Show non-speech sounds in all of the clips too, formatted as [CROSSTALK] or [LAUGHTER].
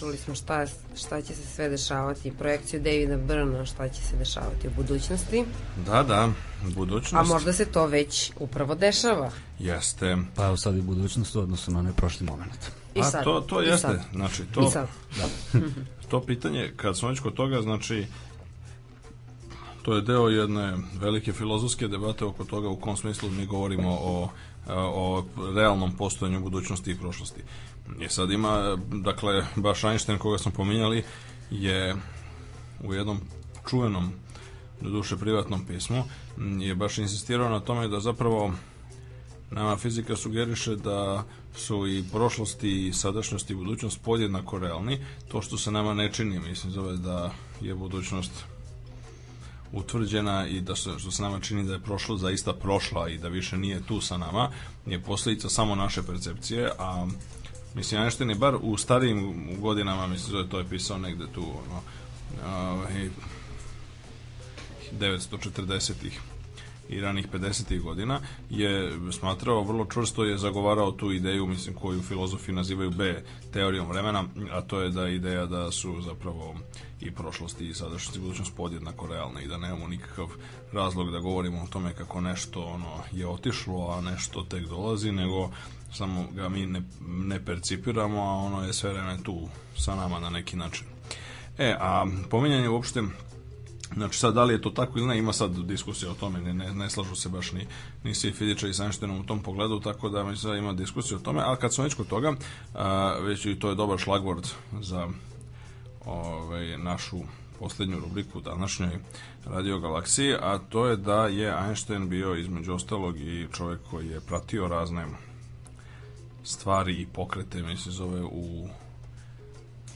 prašnja. smo šta, šta će se sve dešavati, projekciju Davida Brna, šta će se dešavati u budućnosti. Da, da, budućnost. A možda se to već upravo dešava. Jeste. Pa evo sad i budućnost u odnosu na onaj prošli moment. I sad. A to, to I jeste, sad. znači to, I sad. Da, [LAUGHS] to pitanje, kad smo već kod toga, znači to je deo jedne velike filozofske debate oko toga u kom smislu mi govorimo o, o realnom postojanju budućnosti i prošlosti. I sad ima, dakle, baš Einstein koga smo pominjali je u jednom čuvenom do duše privatnom pismu je baš insistirao na tome da zapravo nama fizika sugeriše da su i prošlosti i sadašnjost i budućnost podjednako realni. To što se nama ne čini, mislim, zove da je budućnost utvrđena i da se, što se nama čini da je prošlo zaista prošla i da više nije tu sa nama, je posljedica samo naše percepcije, a Mislim, Einstein je bar u starijim godinama, mislim, da to je pisao negde tu, ono, ovaj, 940-ih i ranih 50. godina je smatrao vrlo čvrsto je zagovarao tu ideju mislim koju filozofi nazivaju B teorijom vremena a to je da ideja da su zapravo i prošlosti i sadašnjost i budućnost podjednako realne i da nemamo nikakav razlog da govorimo o tome kako nešto ono je otišlo a nešto tek dolazi nego samo ga mi ne, ne percipiramo a ono je sve vreme tu sa nama na neki način. E, a pominjanje uopšte Znači sad da li je to tako ili ne, ima sad diskusija o tome, ne, ne, ne slažu se baš ni, ni svi fizičari i Einsteinom u tom pogledu, tako da mislim da ima diskusija o tome, ali kad smo već kod toga, a, već i to je dobar šlagvord za ovaj, našu poslednju rubriku današnjoj Radio Galaksiji, a to je da je Einstein bio između ostalog i čovjek koji je pratio razne stvari i pokrete, mislim, zove u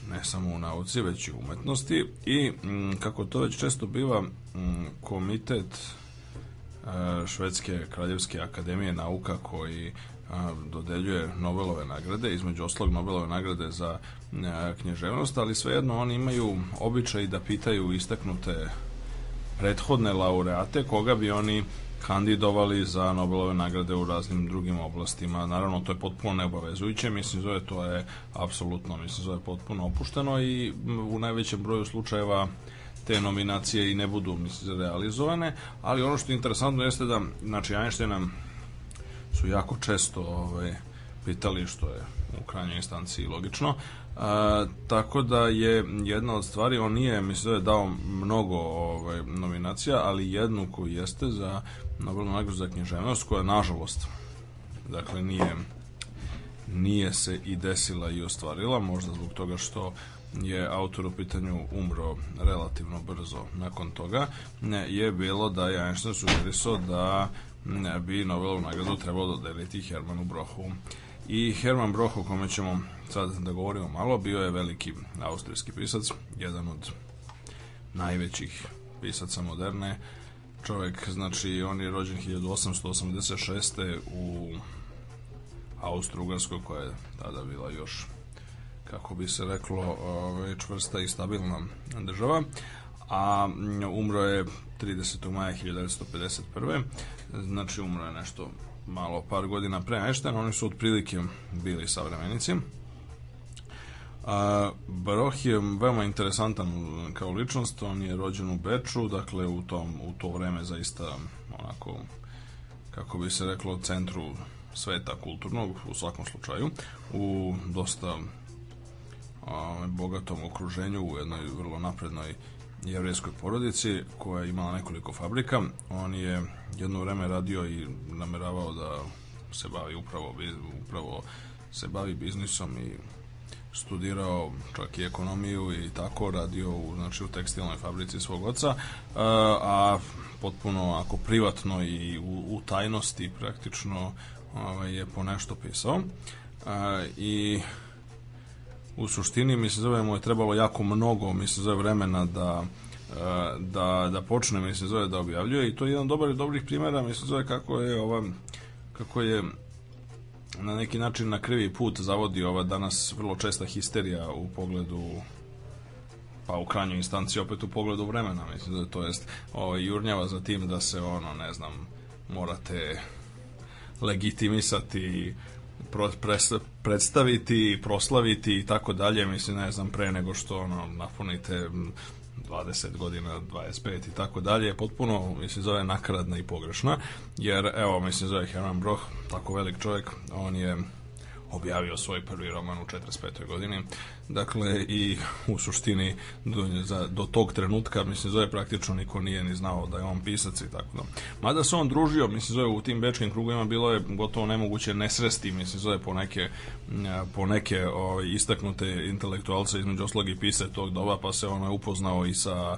ne samo u nauci, već i u umetnosti. I m, kako to već često biva m, komitet e, Švedske kraljevske akademije nauka koji a, dodeljuje Nobelove nagrade, između oslog Nobelove nagrade za a, književnost, ali svejedno oni imaju običaj da pitaju istaknute prethodne laureate koga bi oni kandidovali za Nobelove nagrade u raznim drugim oblastima. Naravno, to je potpuno neobavezujuće, mislim, zove to je apsolutno, mislim, zove potpuno opušteno i u najvećem broju slučajeva te nominacije i ne budu, mislim, realizovane, ali ono što je interesantno jeste da, znači, Einsteina su jako često ovaj, pitali, što je u krajnjoj instanciji logično, A, tako da je jedna od stvari, on nije, mislim da je dao mnogo ovaj, nominacija, ali jednu koju jeste za Nobelnu nagradu za književnost, koja nažalost, dakle nije nije se i desila i ostvarila, možda zbog toga što je autor u pitanju umro relativno brzo nakon toga, je bilo da je Einstein sugerisao da bi Nobelovu nagradu trebalo dodeliti Hermanu Brochu. I Herman Broch, o kome ćemo sad da govorimo malo, bio je veliki austrijski pisac, jedan od najvećih pisaca moderne. Čovjek, znači, on je rođen 1886. u Austro-Ugarskoj, koja je tada bila još, kako bi se reklo, ove, čvrsta i stabilna država a umro je 30. maja 1951. Znači umro je nešto malo par godina pre Einsteina, oni su otprilike bili savremenici. A, Baroh je veoma interesantan kao ličnost, on je rođen u Beču, dakle u, tom, u to vreme zaista onako, kako bi se reklo, centru sveta kulturnog, u svakom slučaju, u dosta a, bogatom okruženju, u jednoj vrlo naprednoj jevrejskoj porodici koja je imala nekoliko fabrika. On je jedno vreme radio i nameravao da se bavi upravo, upravo se bavi biznisom i studirao čak i ekonomiju i tako radio u, znači, u tekstilnoj fabrici svog oca, a, a potpuno ako privatno i u, u tajnosti praktično ovaj, je po nešto pisao. A, I u suštini, mislim, zove mu je trebalo jako mnogo, mislim, zove vremena da e, da, da počne, mislim, zove da objavljuje. I to je jedan dobar i dobrih primjera, mislim, zove kako je ova, kako je na neki način na krivi put zavodi ova danas vrlo česta histerija u pogledu pa u krajnjoj instanciji opet u pogledu vremena, mislim da to jest ovaj, jurnjava za tim da se ono, ne znam, morate legitimisati predstaviti, proslaviti i tako dalje, mislim, ne znam, pre nego što ono, napunite 20 godina, 25 i tako dalje, potpuno, mislim, zove nakaradna i pogrešna, jer, evo, mislim, zove Herman Broch, tako velik čovjek, on je objavio svoj prvi roman u 45. godini. Dakle, i u suštini do, za, do tog trenutka, mislim, zove praktično niko nije ni znao da je on pisac i tako da. Mada se on družio, mislim, zove u tim bečkim krugovima bilo je gotovo nemoguće nesresti, mislim, zove po neke, po neke o, ovaj, istaknute intelektualce između oslog i pise tog doba, pa se on upoznao i sa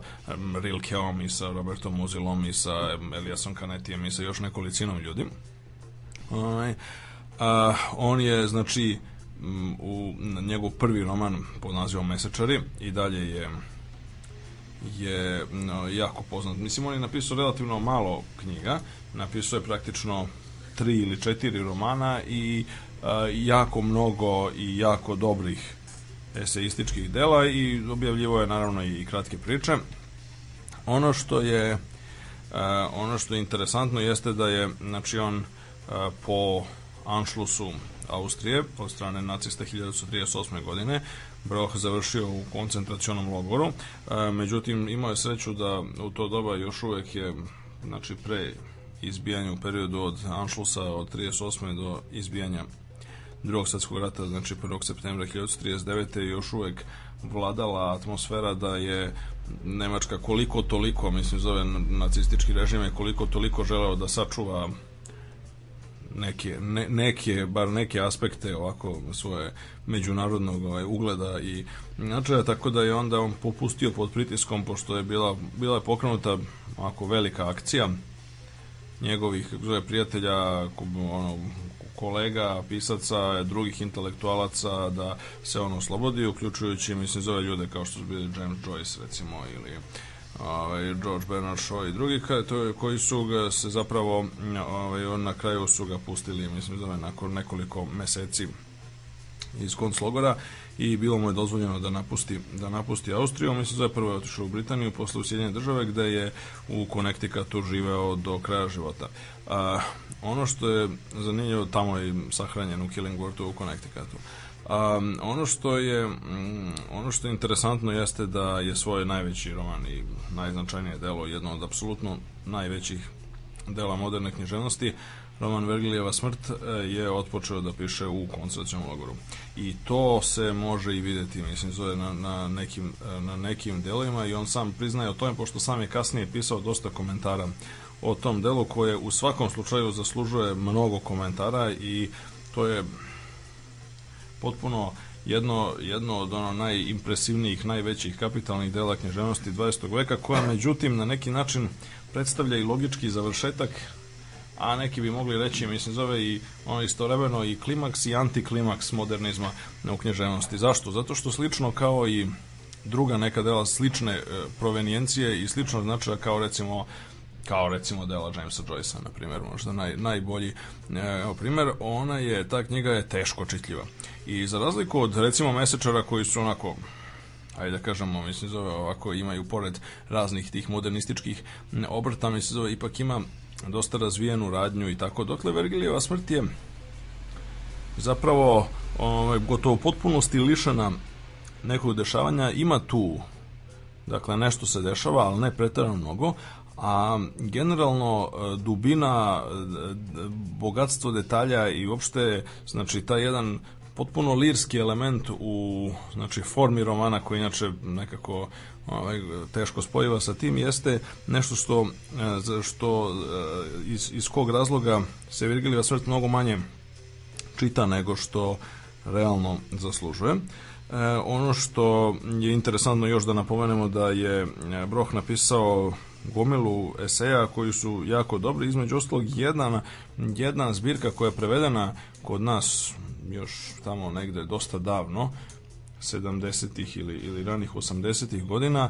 Rilkeom i sa Robertom Muzilom i sa Eliasom Kanetijem i sa još nekolicinom ljudi. Ovaj, A, on je, znači, u njegov prvi roman pod nazivom Mesečari i dalje je je no, jako poznat. Mislim, on je napisao relativno malo knjiga, napisao je praktično tri ili četiri romana i a, jako mnogo i jako dobrih eseističkih dela i objavljivo je naravno i kratke priče. Ono što je a, ono što je interesantno jeste da je znači on a, po Anšlusu Austrije od strane nacista 1938. godine. Broh završio u koncentracionom logoru. E, međutim, imao je sreću da u to doba još uvek je, znači pre izbijanja u periodu od Anšlusa od 38. do izbijanja drugog svetskog rata, znači 1. septembra 1939. još uvek vladala atmosfera da je Nemačka koliko toliko, mislim zove nacistički režim je koliko toliko želeo da sačuva neke, ne, neke, bar neke aspekte ovako svoje međunarodnog ovaj, ugleda i značaja, tako da je onda on popustio pod pritiskom, pošto je bila, bila je pokrenuta ovako velika akcija njegovih zove, prijatelja, ono, kolega, pisaca, drugih intelektualaca da se on oslobodi, uključujući, mislim, zove ljude kao što su bili James Joyce, recimo, ili ovaj, George Bernard Shaw i drugi to, koji su ga se zapravo ovaj, na kraju su ga pustili mislim zove nakon nekoliko meseci iz konclogora i bilo mu je dozvoljeno da napusti da napusti Austriju, mislim da je prvo otišao u Britaniju, posle u države gde je u Connecticutu živeo do kraja života. A, ono što je zanimljivo, tamo je sahranjen u Killingworthu u Connecticutu. Um, ono što je mm, ono što je interesantno jeste da je svoj najveći roman i najznačajnije delo jedno od apsolutno najvećih dela moderne književnosti roman Vergilijeva smrt e, je otpočeo da piše u koncentracijom logoru. I to se može i videti, mislim, zove na, na, nekim, e, na nekim delovima i on sam priznaje o tome, pošto sam je kasnije pisao dosta komentara o tom delu koje u svakom slučaju zaslužuje mnogo komentara i to je potpuno jedno, jedno od ono najimpresivnijih, najvećih kapitalnih dela književnosti 20. veka, koja međutim na neki način predstavlja i logički završetak a neki bi mogli reći, mislim, zove i ono istovremeno i klimaks i antiklimaks modernizma u književnosti. Zašto? Zato što slično kao i druga neka dela slične e, provenijencije i slično značaja kao recimo kao recimo dela Jamesa Joycea, na primjer, možda naj, najbolji e, primjer, ona je, ta knjiga je teško čitljiva. I za razliku od recimo mesečara koji su onako ajde da kažemo, mislim zove ovako, imaju pored raznih tih modernističkih obrta, mislim zove, ipak ima dosta razvijenu radnju i tako. Dokle Vergilijeva smrt je zapravo ovaj, gotovo potpunosti lišena nekog dešavanja, ima tu dakle nešto se dešava, ali ne pretarano mnogo, a generalno e, dubina, e, bogatstvo detalja i uopšte znači taj jedan potpuno lirski element u znači formi romana koji inače nekako ovaj, teško spojiva sa tim jeste nešto što e, što iz, iz kog razloga se Virgilijeva smrt mnogo manje čita nego što realno zaslužuje. E, ono što je interesantno još da napomenemo da je Broh napisao gomilu eseja koji su jako dobri, između ostalog jedna, jedna zbirka koja je prevedena kod nas još tamo negde dosta davno, 70-ih ili, ili ranih 80-ih godina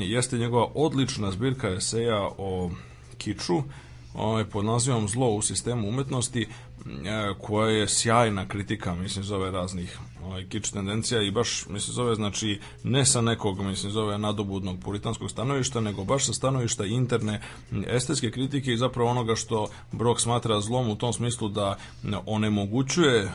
jeste njegova odlična zbirka eseja o kiču ovaj, pod nazivom Zlo u sistemu umetnosti koja je sjajna kritika mislim zove raznih ovaj, kič tendencija i baš mislim zove znači ne sa nekog mislim zove nadobudnog puritanskog stanovišta nego baš sa stanovišta interne estetske kritike i zapravo onoga što Brok smatra zlom u tom smislu da onemogućuje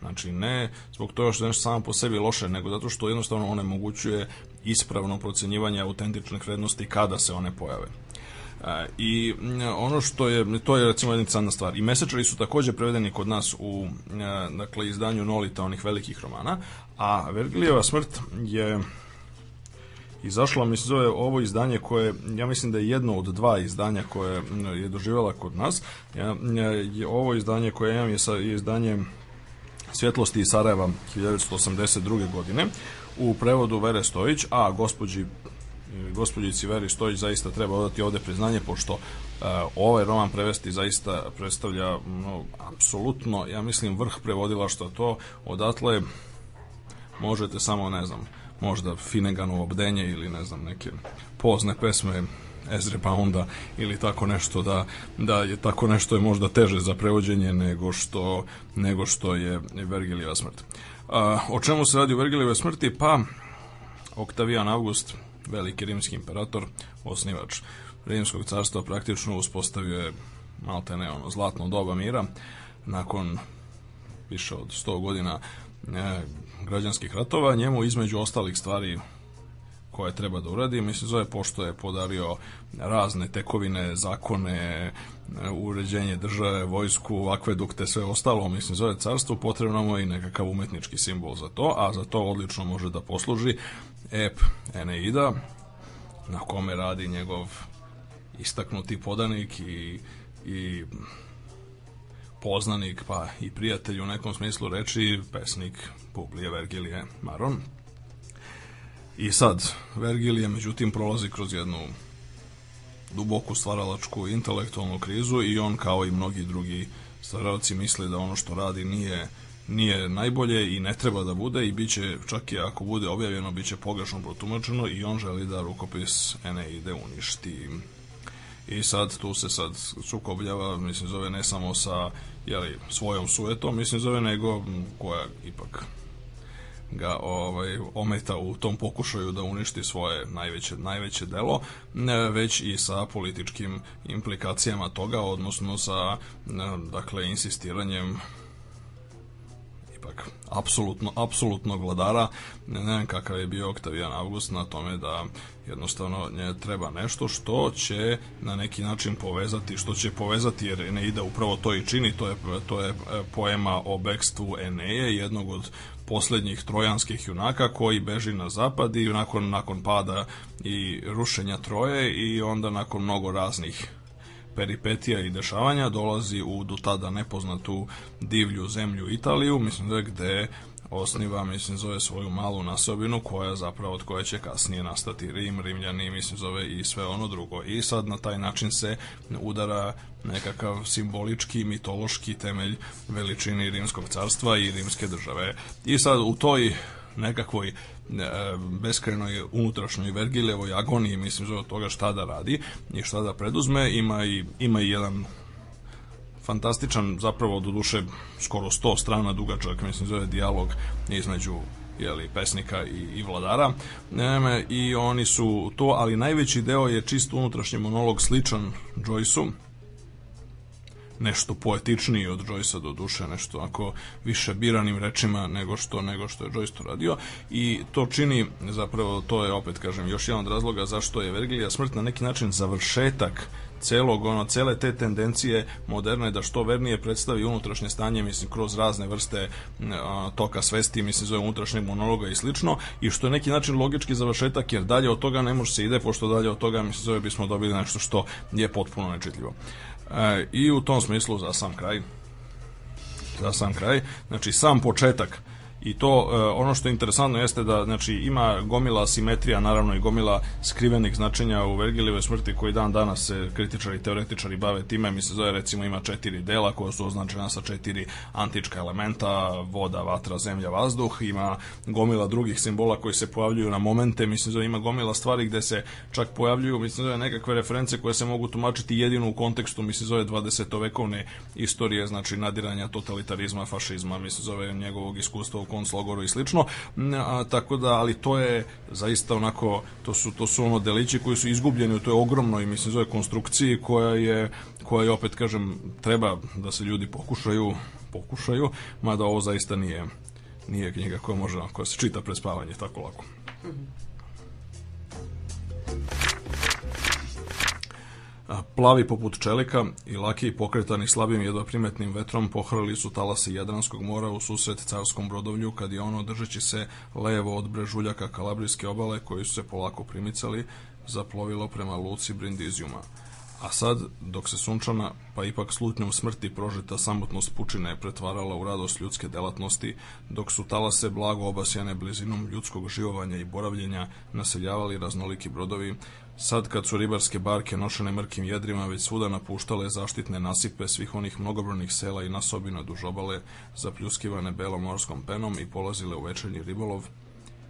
Znači, ne zbog toga što je nešto samo po sebi loše, nego zato što jednostavno onemogućuje ispravno procenjivanje autentičnih vrednosti kada se one pojave. I ono što je, to je recimo jedna crna stvar. I mesečari su takođe prevedeni kod nas u e, dakle, izdanju Nolita, onih velikih romana, a Vergilijeva smrt je izašla, mislim, zove ovo izdanje koje, ja mislim da je jedno od dva izdanja koje je doživjela kod nas. Ja, je, ovo izdanje koje imam je, sa, je izdanje Svjetlosti iz Sarajeva 1982. godine u prevodu Vere Stojić, a gospođi gospođici Veri Stojić zaista treba odati ovde priznanje, pošto uh, ovaj roman prevesti zaista predstavlja no, apsolutno, ja mislim, vrh prevodila što to odatle možete samo, ne znam, možda Fineganovo obdenje ili ne znam, neke pozne pesme Ezre Pounda ili tako nešto da, da je tako nešto je možda teže za prevođenje nego što, nego što je Vergilijeva smrt. A, o čemu se radi u Vergilijeve smrti? Pa, Oktavijan August, veliki rimski imperator, osnivač rimskog carstva, praktično uspostavio je malte ne ono zlatno doba mira. Nakon više od 100 godina e, građanskih ratova, njemu između ostalih stvari koje treba da uradi, mislim zove pošto je podario razne tekovine, zakone, uređenje države, vojsku, akvedukte, sve ostalo, mislim zove carstvo, potrebno mu je i nekakav umetnički simbol za to, a za to odlično može da posluži ep Eneida, na kome radi njegov istaknuti podanik i, i poznanik, pa i prijatelj u nekom smislu reči, pesnik Publije Vergilije Maron. I sad, Vergilije, međutim, prolazi kroz jednu duboku stvaralačku intelektualnu krizu i on, kao i mnogi drugi stvaralci, misli da ono što radi nije nije najbolje i ne treba da bude i biće, čak i ako bude objavljeno, biće pogrešno protumačeno i on želi da rukopis Eneide uništi. I sad tu se sad sukobljava, mislim, zove ne samo sa jeli, svojom suetom, mislim, zove nego koja ipak ga ovaj ometa u tom pokušaju da uništi svoje najveće najveće delo već i sa političkim implikacijama toga odnosno sa dakle insistiranjem ipak apsolutno, apsolutno vladara. Ne znam kakav je bio Oktavijan August na tome da jednostavno nje treba nešto što će na neki način povezati, što će povezati jer Eneida upravo to i čini, to je, to je e, poema o bekstvu Eneje, jednog od poslednjih trojanskih junaka koji beži na zapad i nakon, nakon pada i rušenja Troje i onda nakon mnogo raznih peripetija i dešavanja dolazi u do tada nepoznatu divlju zemlju Italiju, mislim da gde osniva, mislim, zove svoju malu nasobinu koja zapravo od koje će kasnije nastati Rim, Rimljani, mislim, zove i sve ono drugo. I sad na taj način se udara nekakav simbolički, mitološki temelj veličini Rimskog carstva i Rimske države. I sad u toj nekakvoj E, beskrajnoj unutrašnjoj Vergilevoj agoniji, mislim, zove toga šta da radi i šta da preduzme, ima i, ima i jedan fantastičan, zapravo do duše skoro 100 strana dugačak, mislim, zove dijalog između jeli, pesnika i, i vladara. Neme, i oni su to, ali najveći deo je čisto unutrašnji monolog sličan Joyce-u. Nešto poetičniji od Joyce do duše, nešto ako više biranim rečima nego što nego što je Joyce to radio. I to čini zapravo to je opet kažem još jedan od razloga zašto je Vergilija smrt na neki način završetak celog ono cele te tendencije moderne da što vernije predstavi unutrašnje stanje mislim kroz razne vrste a, toka svesti mislim zove unutrašnjeg monologa i slično i što je neki način logički završetak jer dalje od toga ne može se ide pošto dalje od toga mislim zove bismo dobili nešto što je potpuno nečitljivo. E, I u tom smislu za sam kraj za sam kraj, znači sam početak I to, e, ono što je interesantno jeste da znači, ima gomila simetrija, naravno i gomila skrivenih značenja u Vergilijevoj smrti koji dan danas se kritičari, teoretičari bave time. Mi se zove, recimo, ima četiri dela koja su označena sa četiri antička elementa, voda, vatra, zemlja, vazduh. Ima gomila drugih simbola koji se pojavljuju na momente. Mislim, zove, ima gomila stvari gde se čak pojavljuju, mislim, zove, nekakve reference koje se mogu tumačiti jedino u kontekstu, mislim, zove, 20-vekovne istorije, znači nadiranja totalitarizma, fašizma, mislim, zove njegovog iskustva u konclogoru i slično. A, tako da, ali to je zaista onako, to su, to su ono delići koji su izgubljeni u toj ogromnoj, mislim, zove konstrukciji koja je, koja je opet, kažem, treba da se ljudi pokušaju, pokušaju, mada ovo zaista nije nije knjiga koja može, koja se čita pre spavanje tako lako. Mm -hmm. Plavi poput čelika i laki pokretani slabim jedva primetnim vetrom pohrali su talase Jadranskog mora u susret carskom brodovlju kad je ono držeći se levo od brežuljaka Kalabrijske obale koji su se polako primicali zaplovilo prema luci Brindizijuma. A sad, dok se sunčana, pa ipak slutnjom smrti prožeta samotnost pučine pretvarala u radost ljudske delatnosti, dok su talase blago obasjane blizinom ljudskog živovanja i boravljenja naseljavali raznoliki brodovi, Sad kad su ribarske barke nošene mrkim jedrima već svuda napuštale zaštitne nasipe svih onih mnogobrojnih sela i nasobina duž obale, zapljuskivane belom morskom penom i polazile u večernji ribolov,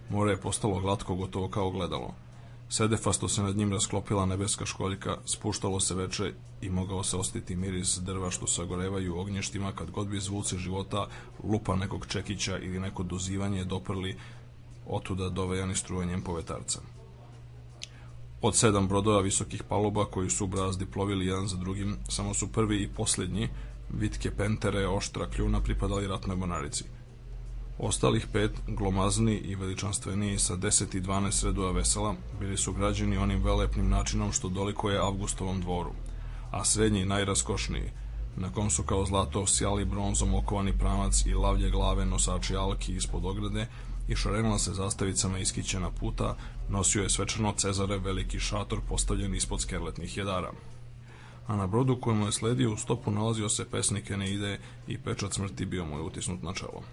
more je postalo glatko gotovo kao gledalo. Sedefasto se nad njim rasklopila nebeska školjka, spuštalo se veče i mogao se ostiti miris drva što sagorevaju u ognještima kad god bi zvuci života lupa nekog čekića ili neko dozivanje doprli otuda dovejani strujanjem povetarca. Od sedam brodova visokih paluba koji su u brazdi plovili jedan za drugim, samo su prvi i posljednji, vitke pentere, oštra kljuna, pripadali ratnoj monarici. Ostalih pet, glomazni i veličanstveniji sa 10 i 12 redova vesela, bili su građeni onim velepnim načinom što doliko je Avgustovom dvoru, a srednji najraskošniji, na kom su kao zlato sjali bronzom okovani pramac i lavlje glave nosači alki ispod ograde, i šarenila se zastavicama iskićena puta, nosio je svečano Cezare veliki šator postavljen ispod skerletnih jedara. A na brodu kojemu je sledio u stopu nalazio se pesnik Eneide i pečat smrti bio mu je utisnut na čelo.